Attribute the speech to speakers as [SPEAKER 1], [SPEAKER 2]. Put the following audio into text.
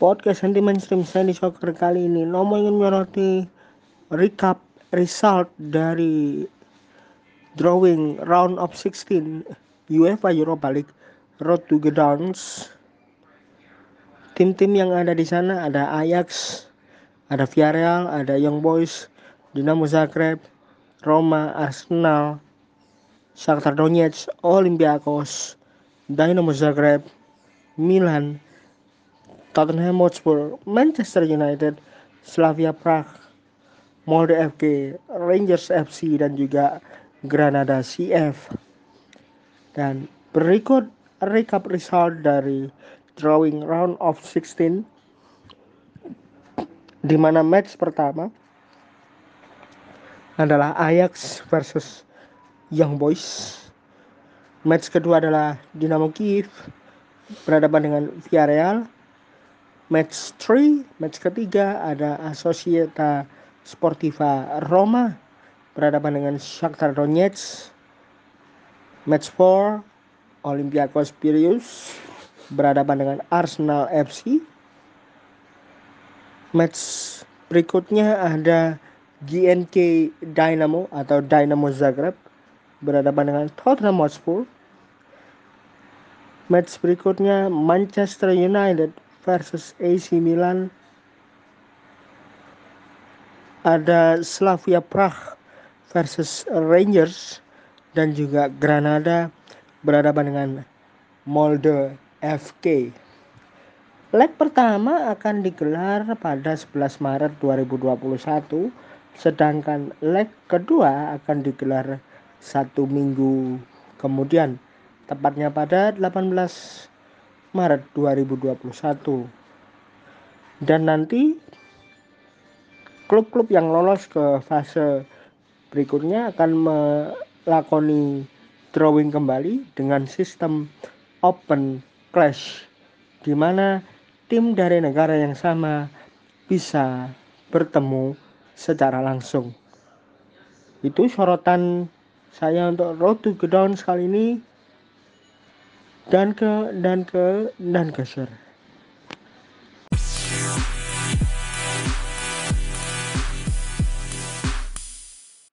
[SPEAKER 1] podcast anti mainstream saya di soccer kali ini. Nomo ingin menyoroti recap result dari drawing round of 16 UEFA Europa League Road to Gdańsk tim-tim yang ada di sana ada Ajax ada Villarreal ada Young Boys Dinamo Zagreb Roma Arsenal Shakhtar Donetsk Olympiakos Dynamo Zagreb Milan Tottenham Hotspur, Manchester United, Slavia Prague, Molde FK, Rangers FC dan juga Granada CF. Dan berikut recap result dari drawing round of 16 di mana match pertama adalah Ajax versus Young Boys. Match kedua adalah Dinamo Kiev berhadapan dengan Villarreal match 3 match ketiga ada Asocieta Sportiva Roma berhadapan dengan Shakhtar Donetsk. Match 4 Olympiakos Piraeus berhadapan dengan Arsenal FC match berikutnya ada GNK Dynamo atau Dynamo Zagreb berhadapan dengan Tottenham Hotspur. Match berikutnya Manchester United versus AC Milan ada Slavia Prague versus Rangers dan juga Granada berhadapan dengan Molde FK. Leg pertama akan digelar pada 11 Maret 2021 sedangkan leg kedua akan digelar satu minggu kemudian tepatnya pada 18 Maret 2021 dan nanti klub-klub yang lolos ke fase berikutnya akan melakoni drawing kembali dengan sistem open clash di mana tim dari negara yang sama bisa bertemu secara langsung. Itu sorotan saya untuk Road to Gdańsk kali ini dan ke dan ke dan ke share